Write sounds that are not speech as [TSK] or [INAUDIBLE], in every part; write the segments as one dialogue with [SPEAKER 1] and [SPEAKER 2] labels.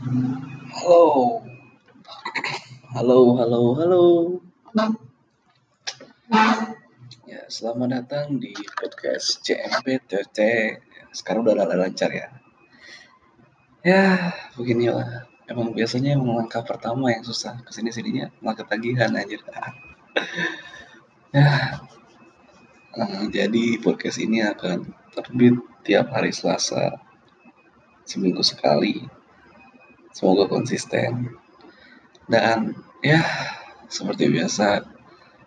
[SPEAKER 1] Halo. Halo, halo, halo. Ya, selamat datang di podcast CMPTT. Sekarang udah lancar ya. Ya, beginilah. Emang biasanya emang langkah pertama yang susah. Ke sini sininya malah ketagihan aja. [LAUGHS] ya, nah, jadi podcast ini akan terbit tiap hari Selasa seminggu sekali semoga konsisten. Dan ya seperti biasa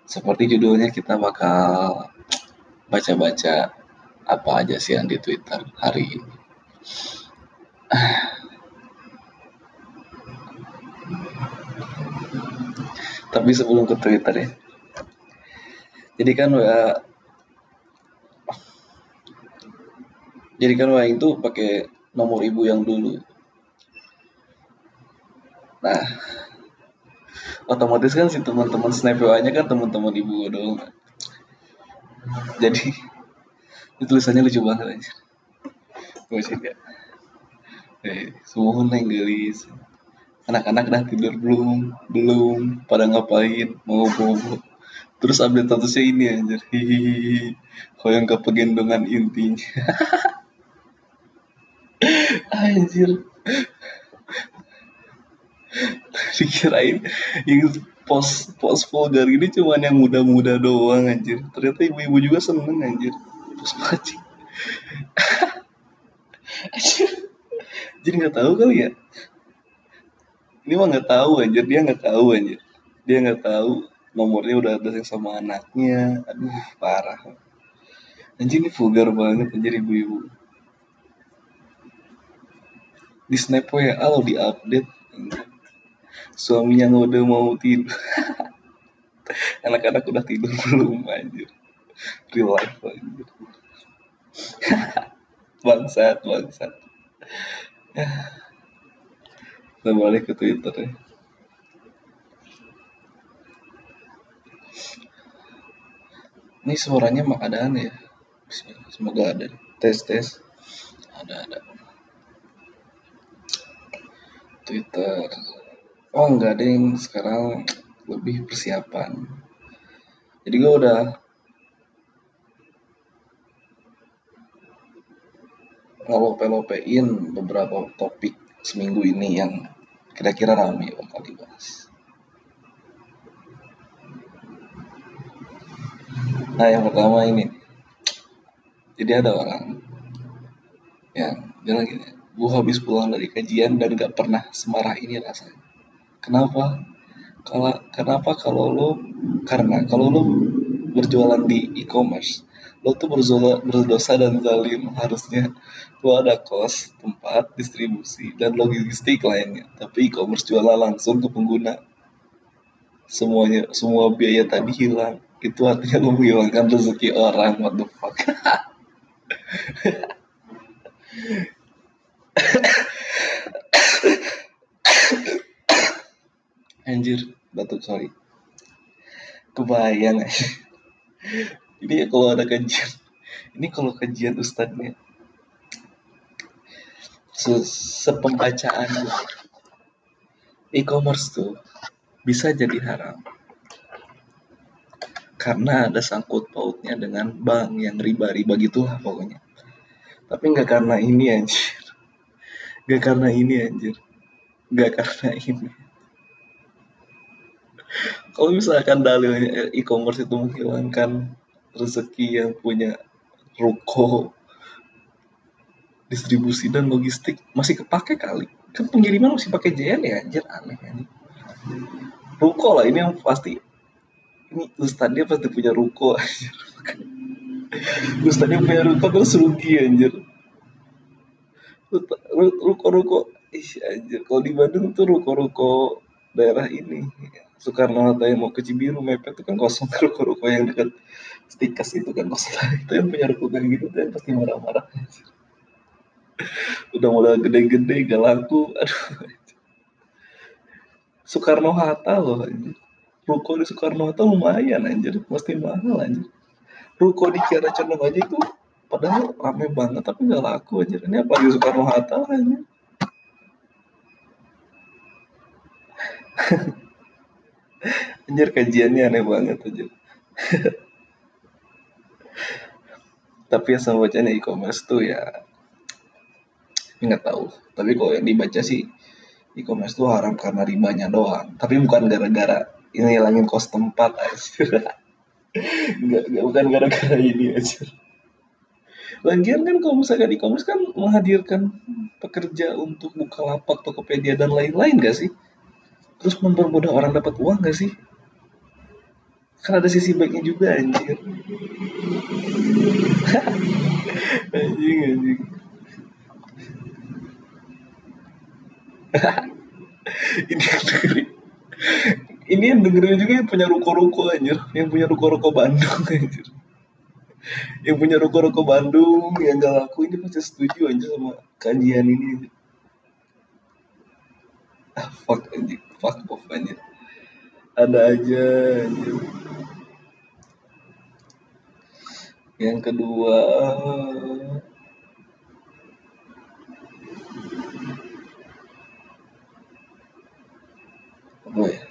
[SPEAKER 1] seperti judulnya kita bakal baca-baca apa aja sih yang di Twitter hari ini. Tapi sebelum ke Twitter ya. Jadi kan wa jadi kan wa itu pakai nomor ibu yang dulu nah otomatis kan si teman-teman snap nya kan teman-teman ibu dong jadi itu tulisannya lucu banget aja sih gak eh, semua neng gelis. Anak-anak dah tidur belum? Belum. Pada ngapain? Mau bobo. Terus update statusnya ini anjir. Hihihi. Yang kepegendongan intinya. [LAUGHS] Anjir [LAUGHS] dikirain yang pos pos vulgar ini cuman yang muda-muda doang anjir. Ternyata ibu-ibu juga seneng anjir. Pos paci [LAUGHS] jadi nggak tahu kali ya. Ini mah nggak tahu anjir. Dia nggak tahu anjir. Dia nggak tahu. Nomornya udah ada yang sama anaknya. Aduh parah. Anjir ini vulgar banget anjir ibu-ibu. Di snap ya lo di update suaminya udah mau tidur. [LAUGHS] Anak-anak udah tidur belum anjir. Real life anjir. [LAUGHS] Bangsat bangsat. Kita balik ke twitter ya. Ini suaranya mak ada ya. Semoga ada. Tes tes. Ada ada. Twitter oh enggak ding. Sekarang lebih persiapan. Jadi gue udah ngelope-lopein beberapa topik seminggu ini yang kira-kira rame bakal dibahas. Nah yang pertama ini. Jadi ada orang yang bilang gini gue habis pulang dari kajian dan gak pernah semarah ini rasanya Kenapa? Kalau kenapa kalau lo karena kalau lo berjualan di e-commerce, lo tuh berdosa, berdosa dan zalim harusnya lo ada kos, tempat, distribusi, dan logistik lainnya. Tapi e-commerce jualan langsung ke pengguna. Semuanya, semua biaya tadi hilang. Itu artinya lo menghilangkan rezeki orang. What the fuck? [LAUGHS] Anjir, batuk sorry. Kebayang. Ini kalau ada kajian. Ini kalau kajian ustadznya. Se sepembacaan e-commerce tuh bisa jadi haram. Karena ada sangkut pautnya dengan bank yang riba-riba gitulah pokoknya. Tapi nggak karena ini anjir. Nggak karena ini anjir. Nggak karena ini kalau misalkan dalilnya e-commerce itu menghilangkan rezeki yang punya ruko distribusi dan logistik masih kepake kali. Kan pengiriman masih pakai JN ya anjir aneh ini ruko lah ini yang pasti. Ini ustadznya pasti punya ruko anjir. [LAUGHS] Ustadznya punya ruko terus rugi anjir. Ruko-ruko ih anjir. Kalau di Bandung tuh ruko-ruko daerah ini Soekarno Hatta yang mau ke Cibiru mepet itu kan kosong [LAUGHS] ruko-ruko yang dekat Stikas itu kan kosong. [LAUGHS] Itu yang punya ruko kayak gitu tuh pasti marah-marah. [LAUGHS] Udah modal gede-gede gak laku aduh. Soekarno Hatta loh anjir. ruko di Soekarno Hatta lumayan anjir. Pasti mahal anjir. Ruko di Kiara Condong aja itu padahal rame banget tapi gak laku anjir. Ini apa di Soekarno Hatta anjir anjir kajiannya aneh banget aja tapi yang sama bacanya e-commerce tuh ya nggak tahu. Tapi kalau yang dibaca sih e-commerce tuh haram karena ribanya doang. Tapi bukan gara-gara ini langin kos tempat aja nggak bukan gara-gara ini aja Lagian kan kalau misalkan e-commerce kan menghadirkan pekerja untuk buka lapak, Tokopedia dan lain-lain gak sih? Terus mempermudah orang dapat uang gak sih? Kan ada sisi baiknya juga anjir. [LAUGHS] anjing anjing. [LAUGHS] ini yang dengerin ini yang dengerin juga yang punya ruko-ruko anjir yang punya ruko-ruko Bandung [LAUGHS] anjir yang punya ruko-ruko Bandung yang gak laku ini pasti setuju aja sama kajian ini ah fuck anjir fuck off anjir ada aja yang kedua apa ya?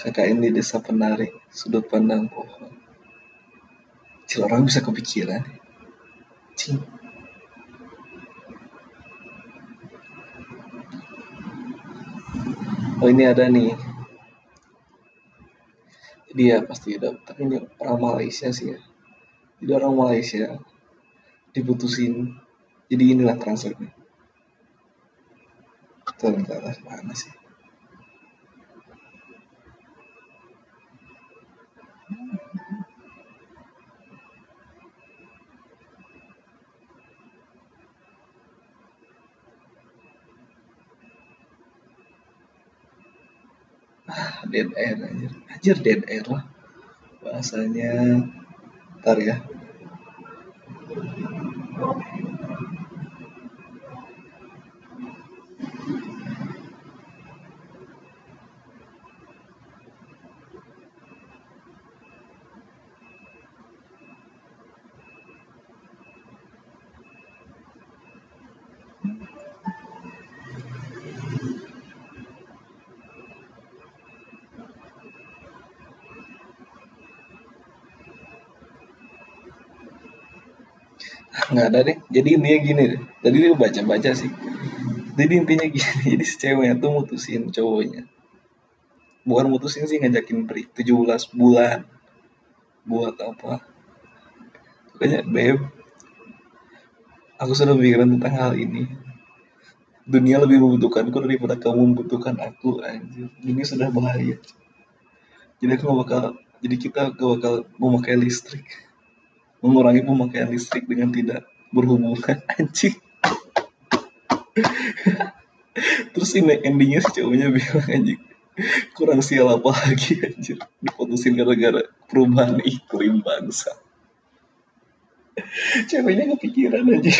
[SPEAKER 1] KKN di desa penari sudut pandang pohon. Cil orang bisa kepikiran. Cing Oh ini ada nih. Dia pasti ada Tapi ini orang Malaysia sih ya. Jadi orang Malaysia Diputusin. Jadi inilah transfernya. Bentar, bentar, mana sih dead air anjir. Anjir dead air lah. Bahasanya ntar ya nggak ada deh. Jadi intinya gini deh. Tadi dia baca baca sih. Jadi intinya gini. [LAUGHS] Jadi si ceweknya tuh mutusin cowoknya. Bukan mutusin sih ngajakin break 17 bulan. Buat apa? Pokoknya beb aku sudah memikirkan tentang hal ini. Dunia lebih membutuhkanku daripada kamu membutuhkan aku anjir. Ini sudah bahaya. Jadi aku gak bakal jadi kita gak bakal memakai listrik mengurangi pemakaian listrik dengan tidak berhubungan. [LAUGHS] Anjing. Terus ini endingnya si cowoknya bilang anjing kurang sial apa lagi anjir diputusin gara-gara perubahan iklim bangsa. Ceweknya kepikiran aja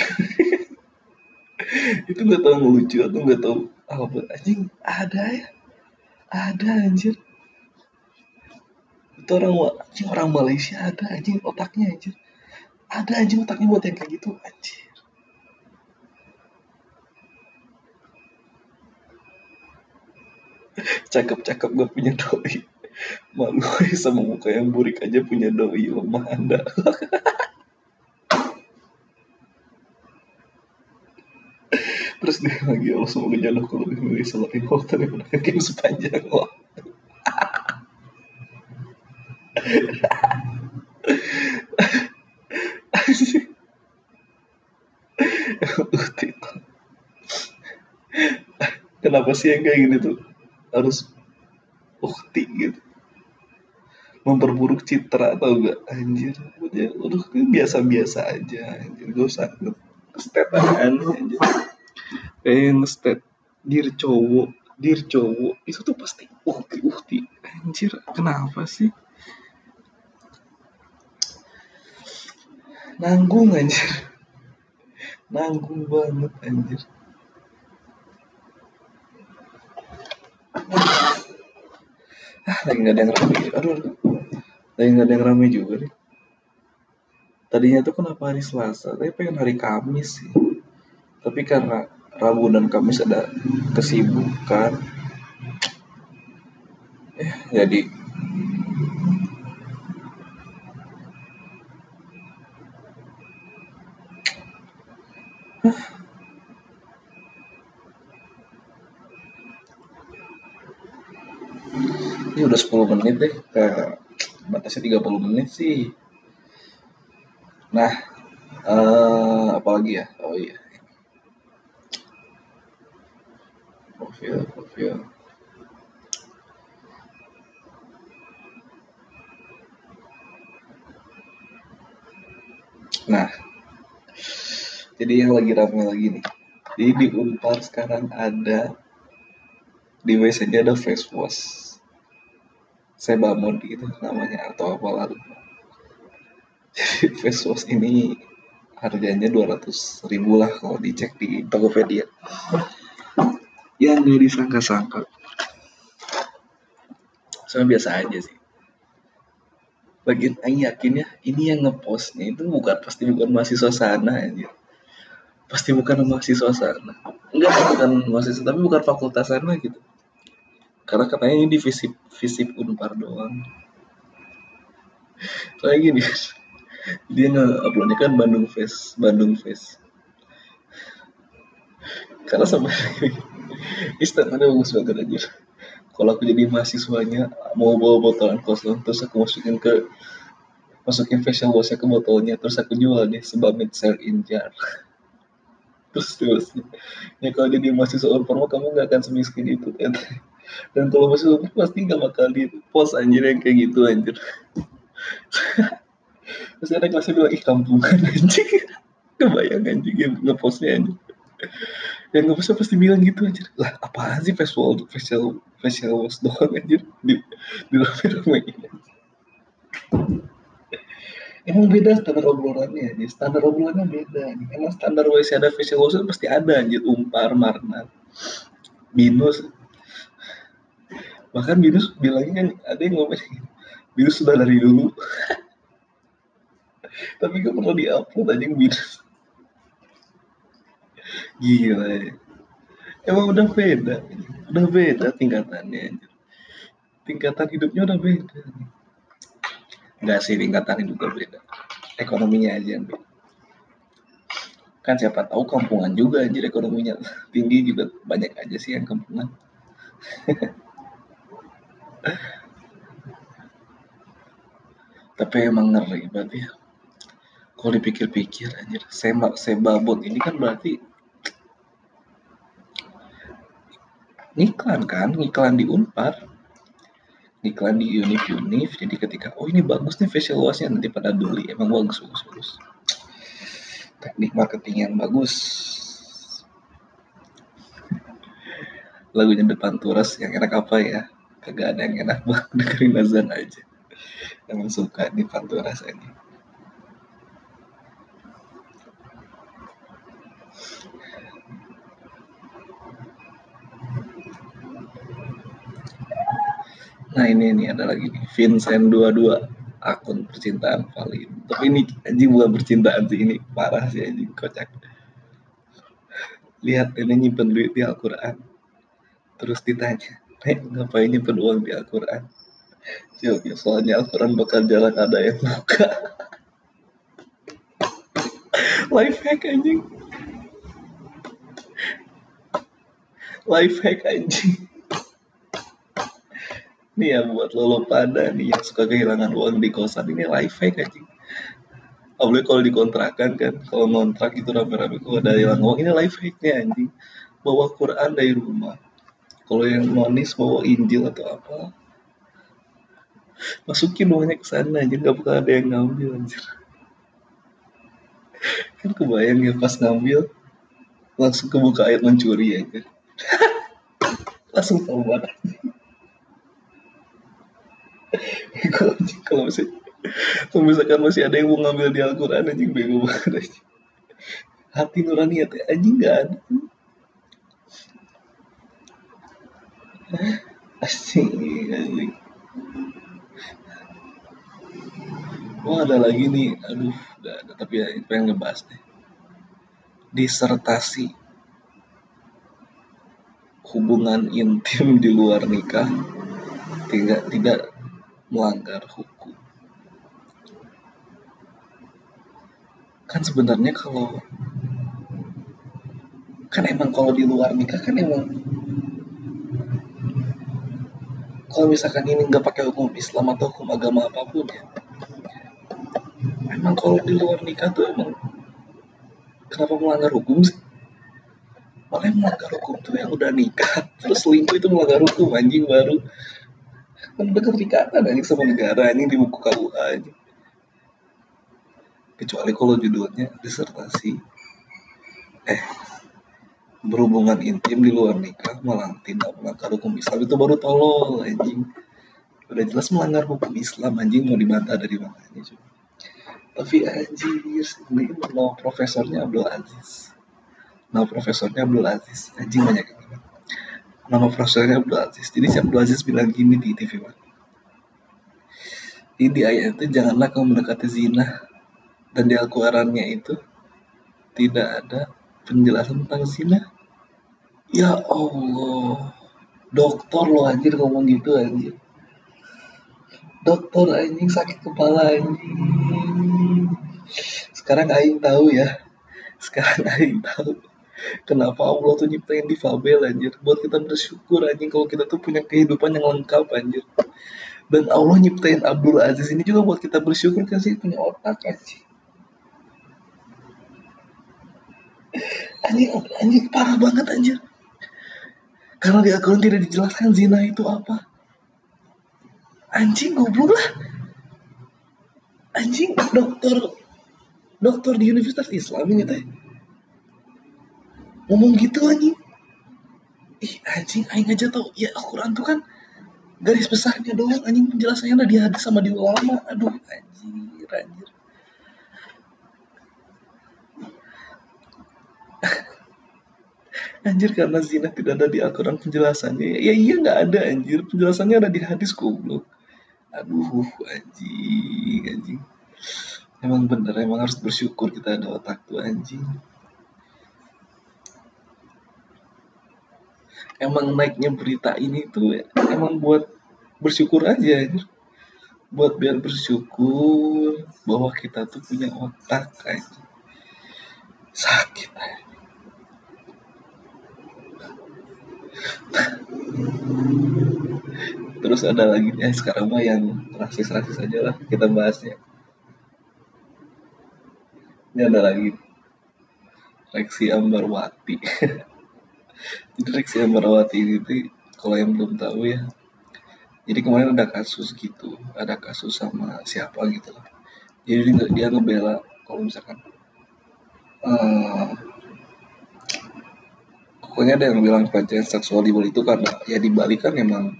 [SPEAKER 1] itu nggak tahu ngelucu atau nggak tahu apa. Anjing ada ya? Ada anjir itu orang anjing orang Malaysia ada anjing otaknya anjir ada anjing otaknya buat yang kayak gitu anjir. [LAUGHS] Cakep-cakep gak punya doi. Malu sama muka yang burik aja punya doi lemah anda. [LAUGHS] Terus dia lagi Allah semoga jodohku lebih milih selain waktu daripada game sepanjang waktu [LAUGHS] [LAUGHS] Kenapa sih yang kayak gini tuh? Harus ukti gitu. Memperburuk citra atau enggak anjir ya udah biasa-biasa aja anjir. Gak usah ngestetan anjir. Kayak ngestet dir cowok dir cowok itu tuh pasti ukti ukti. Anjir kenapa sih? Nanggung anjir nanggung banget anjir. Ah lagi nggak ada yang rame. Aduh, lagi nggak ada yang rame juga nih. Tadinya tuh kenapa hari Selasa? Tapi pengen hari Kamis sih. Tapi karena Rabu dan Kamis ada kesibukan. Eh jadi ini udah 10 menit deh ke batasnya 30 menit sih. Nah uh, apalagi ya? Oh iya. Profil profil nah jadi yang lagi ramai lagi nih. Jadi di Unpar sekarang ada di WC-nya ada face wash. Saya bangun gitu namanya atau apa lalu [LAUGHS] jadi face wash ini harganya 200 ribu lah kalau dicek di Tokopedia. Yang gak disangka-sangka. Saya biasa aja sih. Bagian Aing yakin ya ini yang ngepostnya itu bukan pasti bukan mahasiswa sana aja pasti bukan mahasiswa sana. Enggak bukan mahasiswa tapi bukan fakultas sana gitu. Karena katanya ini visip visip unpar doang. Kayak gini [LAUGHS] dia nge uploadnya kan Bandung Face Bandung Face karena sampai [LAUGHS] ini ada bagus banget aja kalau aku jadi mahasiswanya mau bawa botolan kosong terus aku masukin ke masukin facial washnya ke botolnya terus aku jual deh sebabit sell in jar [LAUGHS] terus terus. Ya kalau jadi mahasiswa unpar kamu nggak akan semiskin itu kan? Dan kalau mahasiswa unpar pasti nggak bakal di post anjir yang kayak gitu anjir. [LAUGHS] Terus ada kelasnya bilang ih kampungan anjing. [LAUGHS] Kebayang anjing yang ngepostnya anjing. Yang bisa pasti bilang gitu anjir. Lah apaan sih facial facial facial wash doang anjir? Di di rame ini emang beda standar obrolannya jadi standar obrolannya beda emang standar WC ada facial wash pasti ada anjir umpar marna binus bahkan binus bilangnya kan ada yang ngomong binus sudah dari dulu [LAUGHS] tapi gak perlu diupload aja binus Gila ya. Emang udah beda. Udah beda tingkatannya. Tingkatan hidupnya udah beda. Enggak sih tingkatan hidup udah beda. Ekonominya aja yang beda. Kan siapa tahu kampungan juga anjir ekonominya [LAUGHS] tinggi juga banyak aja sih yang kampungan. [LAUGHS] Tapi emang ngeri berarti ya. Kalau dipikir-pikir anjir, seba, sebabot ini kan berarti [TSK] ngiklan kan ngiklan di Unpar ngiklan di Unif Unif. Jadi ketika oh ini bagus nih facial washnya nanti pada beli. Emang bagus bagus bagus. Teknik marketing yang bagus. Lagunya depan turas yang enak apa ya? Kagak ada yang enak [LAUGHS] banget dengerin azan aja. Emang suka di panturas ini Nah ini nih ada lagi nih Vincent 22 akun percintaan valid. Tapi ini anjing bukan percintaan sih ini parah sih anjing kocak. Lihat ini nyimpen duit di Al-Quran. Terus ditanya, Nek ngapain nyimpen uang di Al-Quran? Jawab ya soalnya Al-Quran bakal jalan ada yang buka. Life hack anjing. Life hack anjing nih ya buat lo, pada nih yang suka kehilangan uang di kosan ini life hack aja. Apalagi kalau dikontrakan kan kalau ngontrak itu rame-rame. Kalau ada hilang uang ini life hacknya anjing. Bawa Quran dari rumah. Kalau yang nonis bawa Injil atau apa. Masukin uangnya ke sana aja nggak bakal ada yang ngambil anjir kan kebayang ya pas ngambil langsung kebuka ayat mencuri aja [LAUGHS] langsung banget kalau masih kalau misalkan masih ada yang mau ngambil di Al-Quran anjing bego banget aja. hati nurani hati anjing gak ada anjing anjing Oh ada lagi nih, aduh, gak ada. Tapi ya pengen ngebahas deh. disertasi hubungan intim di luar nikah tidak tidak melanggar hukum. Kan sebenarnya kalau kan emang kalau di luar nikah kan emang kalau misalkan ini nggak pakai hukum Islam atau hukum agama apa pun ya emang kalau di luar nikah tuh emang kenapa melanggar hukum sih malah melanggar hukum tuh yang udah nikah [LAUGHS] terus selingkuh itu melanggar hukum anjing baru kan udah keterikatan anjing sama negara anjing di buku KUA anjing. Kecuali kalau judulnya disertasi. Eh berhubungan intim di luar nikah malah tidak melanggar hukum Islam itu baru tolol anjing. Udah jelas melanggar hukum Islam anjing mau dibantah dari mananya coba tapi anjir ini mau profesornya Abdul Aziz. Nama profesornya Abdul Aziz. Anjing banyak nama profesornya Abdul Aziz. Jadi si Abdul Aziz bilang gini di TV One ini di ayat itu janganlah kamu mendekati zina dan di Al-Qurannya itu tidak ada penjelasan tentang zina. Ya Allah. Dokter lo anjir ngomong gitu anjir. Dokter anjing sakit kepala anjing. Sekarang Aing tahu ya. Sekarang Aing tahu Kenapa Allah tuh nyiptain difabel anjir? Buat kita bersyukur anjing Kalau kita tuh punya kehidupan yang lengkap anjir. Dan Allah nyiptain Abdul Aziz ini juga buat kita bersyukur kan sih? Punya otak anjing. Anjing, anjing parah banget anjir. Karena di akun tidak dijelaskan zina itu apa. Anjing goblok lah. Anjing dokter Dokter di Universitas Islam ini teh ngomong gitu anjing. Ih anjing aing aja tau. Ya Al-Quran tuh kan garis besarnya doang anjing. Penjelasannya ada di hadis sama di ulama. Aduh anjir anjir. [LAUGHS] Anjir karena zina tidak ada di Al-Quran penjelasannya. Ya iya nggak ada anjir. Penjelasannya ada di hadis goblok. Aduh anjing anjing. Emang bener emang harus bersyukur kita ada otak tuh anjing emang naiknya berita ini tuh emang buat bersyukur aja buat biar bersyukur bahwa kita tuh punya otak aja sakit terus ada lagi ya sekarang mah yang rasis-rasis aja lah kita bahasnya. Ini ada lagi. Lexi Ambarwati [LAUGHS] jadi Reksi Ambarawati ini kalau yang belum tahu ya. Jadi kemarin ada kasus gitu ada kasus sama siapa gitu lah. Jadi dia, ngebela kalau misalkan uh, pokoknya ada yang bilang pelecehan seksual di Bali itu karena ya di Bali kan emang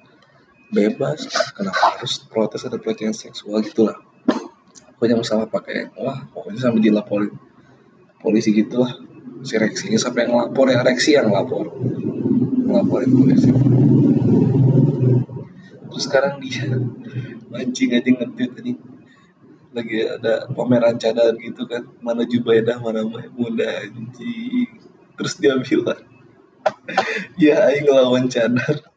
[SPEAKER 1] bebas kenapa harus protes ada pelecehan seksual gitulah pokoknya sama pakai wah pokoknya sampai dilaporin polisi gitulah si Rex ini sampai ngelapor ya Rex yang ngelapor. Ngelaporin polisi. Terus sekarang dia mancing aja ngetit tadi lagi ada pameran cadar gitu kan. Mana Jubaidah mana muda anjing. Terus dia bilang [LAUGHS] ya aing ngelawan cadar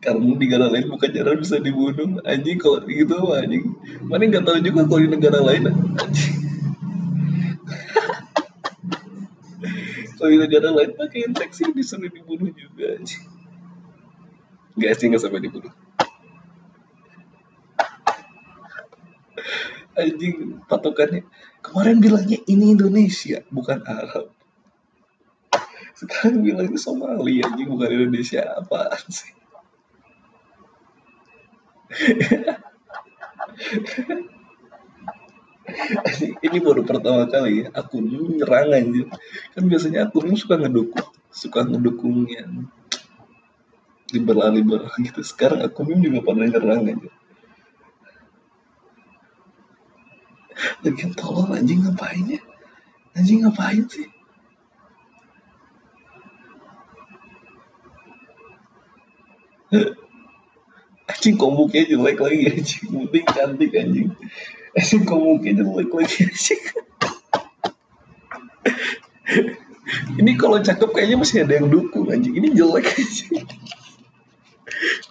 [SPEAKER 1] karena di negara lain bukan cara bisa dibunuh. Anjing kalau gitu anjing. Mana nggak tahu juga kalau di negara lain anjing. [LAUGHS] Kalau di negara lain pakai infeksi disuruh dibunuh juga anjing. Nggak sih nggak sampai dibunuh. Anjing patokannya kemarin bilangnya ini Indonesia bukan Arab. Sekarang bilangnya Somalia anjing bukan Indonesia. Apaan sih [LAUGHS] ini baru pertama kali ya akun nyerang aja kan biasanya akun suka ngedukung suka ngedukung yang liberal liberal gitu. Sekarang akunnya juga pada nyerang aja lagi tolong anjing ngapain ya? Anjing ngapain sih [LAUGHS] anjing komuknya jelek lagi anjing. Mending cantik anjing. Anjing komuknya jelek lagi anjing. Ini kalau cakep kayaknya masih ada yang dukung anjing. Ini jelek anjing.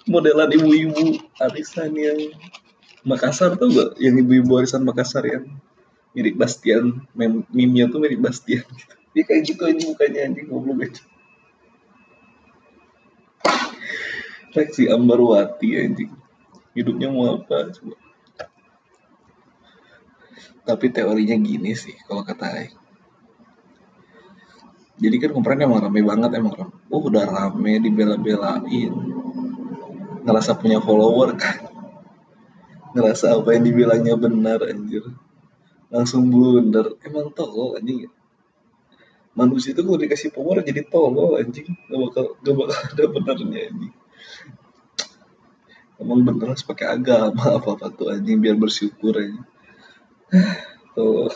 [SPEAKER 1] Modelan ibu-ibu arisan yang Makassar tuh gak yang ibu-ibu arisan Makassar yang mirip Bastian. Meme tuh mirip Bastian. Dia kayak gitu ini mukanya anjing goblok aja Reaksi Ambarwati anjing. Hidupnya mau apa coba. Tapi teorinya gini sih kalau kata Aik jadi kan kemarin emang rame banget emang rame. Oh udah rame dibela-belain. Ngerasa punya follower kan? Ngerasa apa yang dibilangnya benar anjir. Langsung blunder. Emang tolol anjing. Manusia itu kalau dikasih power jadi tolol anjing. Gak bakal gak bakal ada benernya anjing emang bener harus pakai agama [LAUGHS] apa apa tuh anjing biar bersyukur aja. [SIGHS] Tolol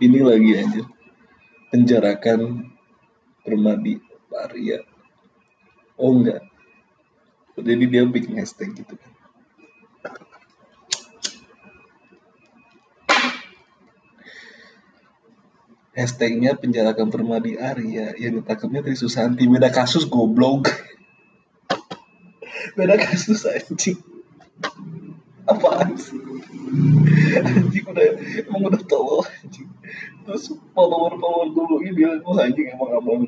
[SPEAKER 1] ini lagi aja penjarakan Permadi Arya oh enggak. Jadi dia bikin hashtag gitu kan hashtagnya penjarakan Permadi Arya yang ditangkapnya Tri Susanti. Beda kasus goblok. [LAUGHS] Beda kasus anjing. Apaan sih? Anjing udah emang udah tolol anjing. Terus follower follower dulu ini bilang oh anjing emang abang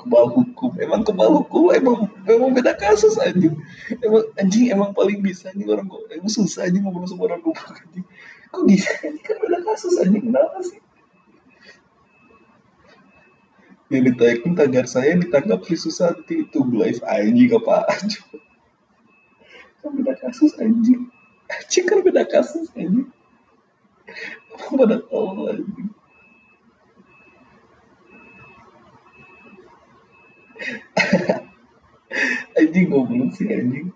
[SPEAKER 1] kebal hukum. Emang kebal hukum emang emang beda kasus anjing. Emang anjing emang paling bisa nih orang kok emang susah anjing ngobrol sama orang goblok anjing. Kok bisa anjing? Kan beda kasus anjing kenapa sih yang ditayangin tagar saya ditangkap Sri Susanti. Itu live anjing apa? Aja kan beda kasus anjing. Anjing kan beda kasus anjing. Pada tahu anjing? [LAUGHS] Anjing goblok sih anjing.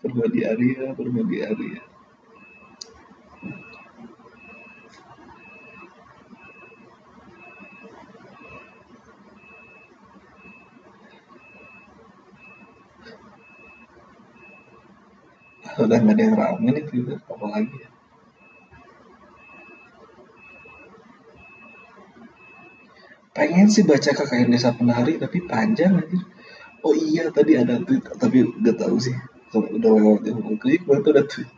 [SPEAKER 1] Permadi Arya Permadi Arya udah nggak ada yang rame nih Twitter apalagi ya. Pengen sih baca KKN Desa Penari tapi panjang aja. Oh iya tadi ada tweet tapi gak tahu sih. Kalau udah lewat yang mau klik baru tuh ada tweet.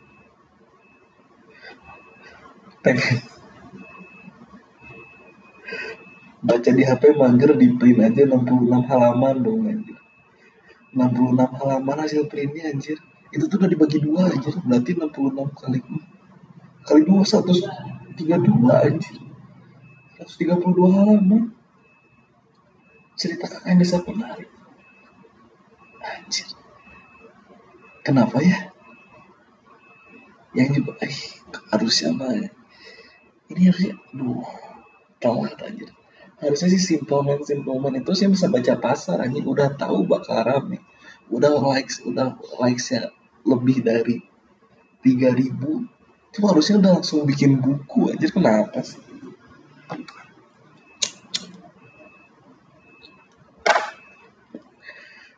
[SPEAKER 1] Pengen. Baca di HP mager di print aja 66 halaman dong anjir. 66 halaman hasil printnya anjir itu tuh udah dibagi dua anjir. Berarti 66 kali kali dua 132 anjir. 132 halaman cerita kakak desa penari anjir. Kenapa ya? Yang juga eh harusnya ya? Ini harusnya duh telat anjir. Harusnya sih simple man simple man itu sih bisa baca pasar anjing udah tahu bakal rame. Udah likes udah likesnya lebih dari 3000 itu harusnya udah langsung bikin buku aja kenapa sih?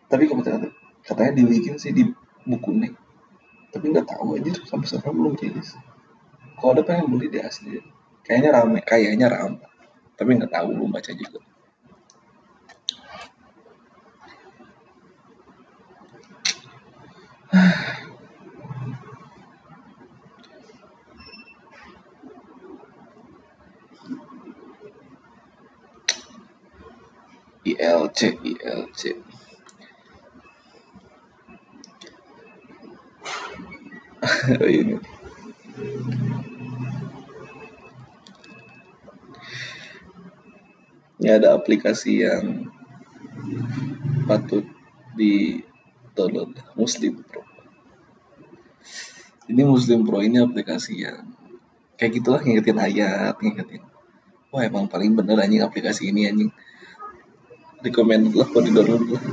[SPEAKER 1] Tapi kebetulan katanya dibikin sih di buku nih. Tapi nggak tahu aja sampai sekarang belum rilis. Kalau ada pengen beli di asli kayaknya rame kayaknya rame. Tapi nggak tahu belum baca juga ILC ILC [LAUGHS] oh, ini. Ini ada aplikasi yang patut di download Muslim Pro. Ini Muslim Pro ini aplikasi yang kayak gitulah ngingetin ayat ngingetin. Wah emang paling bener anjing aplikasi ini anjing recommended lah buat di download lah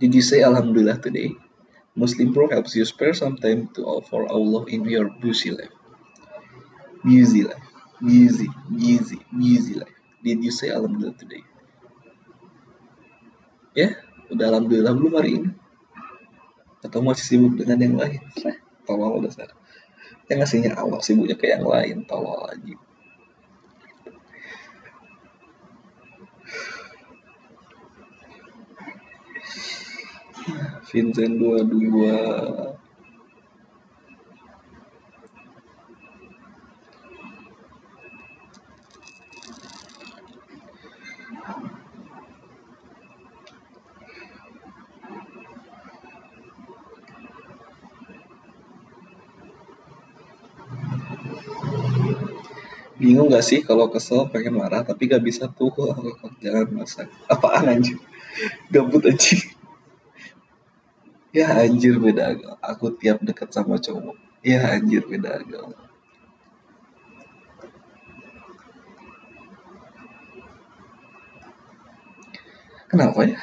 [SPEAKER 1] Did you say Alhamdulillah today? Muslim Pro helps you spare some time to for Allah in your busy life. busy life. Busy busy busy life. Did you say alhamdulillah today? Ya udah alhamdulillah belum hari ini? Atau masih sibuk dengan yang lain? Tolong udah sadar yang ngasihnya awal sibuknya ke yang lain tolong lagi Vincent dua dua bingung gak sih kalau kesel pengen marah tapi gak bisa tuh. [LAUGHS] Jangan masak. Apaan anjir gabut aja ya anjir beda agama. Aku tiap deket sama cowok. Ya anjir beda agama. Kenapa ya?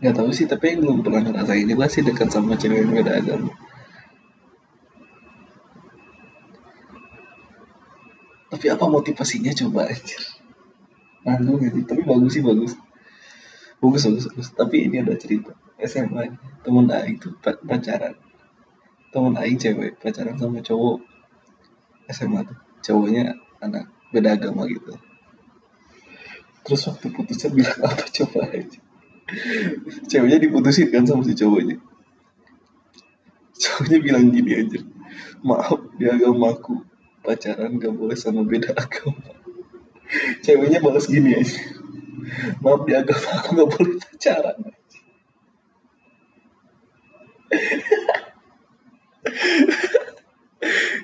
[SPEAKER 1] Nggak tahu sih tapi yang belum pernah ngerasain juga sih dekat sama cewek yang beda agama tapi apa motivasinya? Coba aja. Nanggung gitu. Tapi bagus sih bagus. Bagus bagus bagus. Tapi ini ada cerita. SMA temen Aing itu pacaran. Temen Aing cewek pacaran sama cowok SMA tuh. Cowoknya anak beda agama gitu. Terus waktu putusnya bilang [LAUGHS] apa coba aja. Ceweknya diputusin kan sama si cowoknya. Cowoknya bilang gini aja maaf di agamaku pacaran gak boleh sama beda agama. Ceweknya balas gini aja. Maaf di agama aku gak boleh pacaran.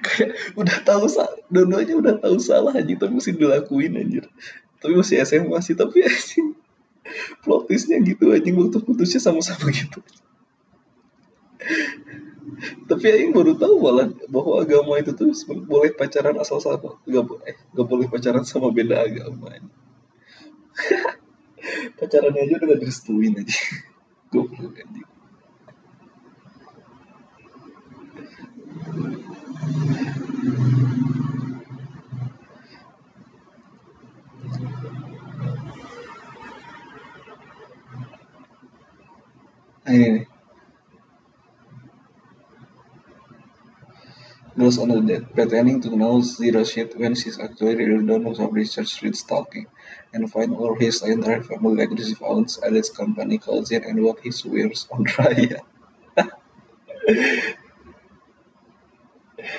[SPEAKER 1] Kayak udah tahu dua-duanya udah tahu salah aja tapi mesti dilakuin aja tapi masih SMA sih tapi [LAUGHS] aja plot twistnya gitu aja waktu putusnya sama-sama gitu tapi Aing baru tahu malah bahwa agama itu tuh boleh pacaran asal sama gak boleh gak boleh pacaran sama beda agama [LAUGHS] pacarannya aja udah direstuin aja [LAUGHS] goblok aja ini Girls on the dead, pretending to know zero shit when she's actually really don't know how research street stalking and find all his entire family aggressive ounce at his company culture and what he swears on [LAUGHS] raya.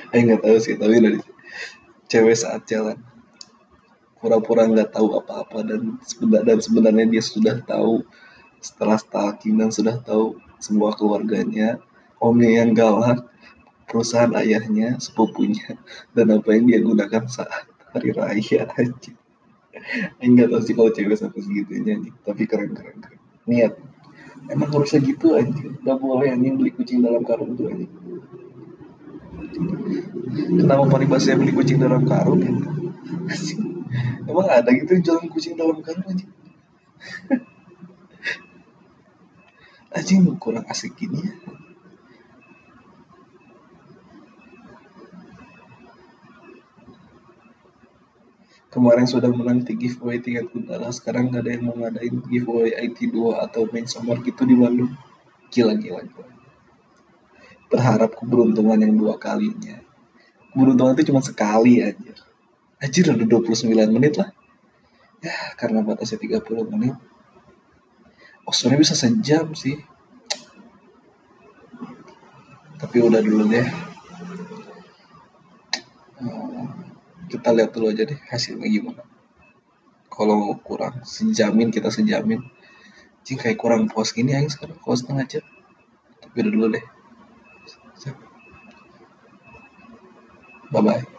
[SPEAKER 1] Saya nggak tahu sih, tapi dari cewek saat jalan pura-pura nggak tahu apa-apa dan sebenarnya dan sebenarnya dia sudah tahu setelah stalking dan sudah tahu semua keluarganya, omnya yang galak, perusahaan ayahnya, sepupunya, dan apa yang dia gunakan saat hari raya aja. Enggak tahu sih kalau cewek sampai segitunya nih, tapi keren keren keren. Niat. Emang harusnya gitu aja. Gak boleh anjing beli kucing dalam karung tuh anjing. Kenapa paribasnya beli kucing dalam karung ya? Emang ada gitu jualan kucing dalam karung anjing? anjing kurang asik gini ya kemarin sudah menanti giveaway tiket Gundala sekarang gak ada yang mau ngadain giveaway IT2 atau main summer gitu di Bandung. Gila gila gila. Berharap keberuntungan yang dua kalinya. Keberuntungan itu cuma sekali aja aja udah 29 menit lah. Ya karena batasnya 30 menit. Oh sebenarnya bisa sejam sih. Tapi udah dulu deh kita lihat dulu aja deh hasilnya gimana. Kalau kurang sejamin kita sejamin. Sih kayak kurang puas gini aja sekarang kalau setengah jam. Tapi udah dulu deh. Bye bye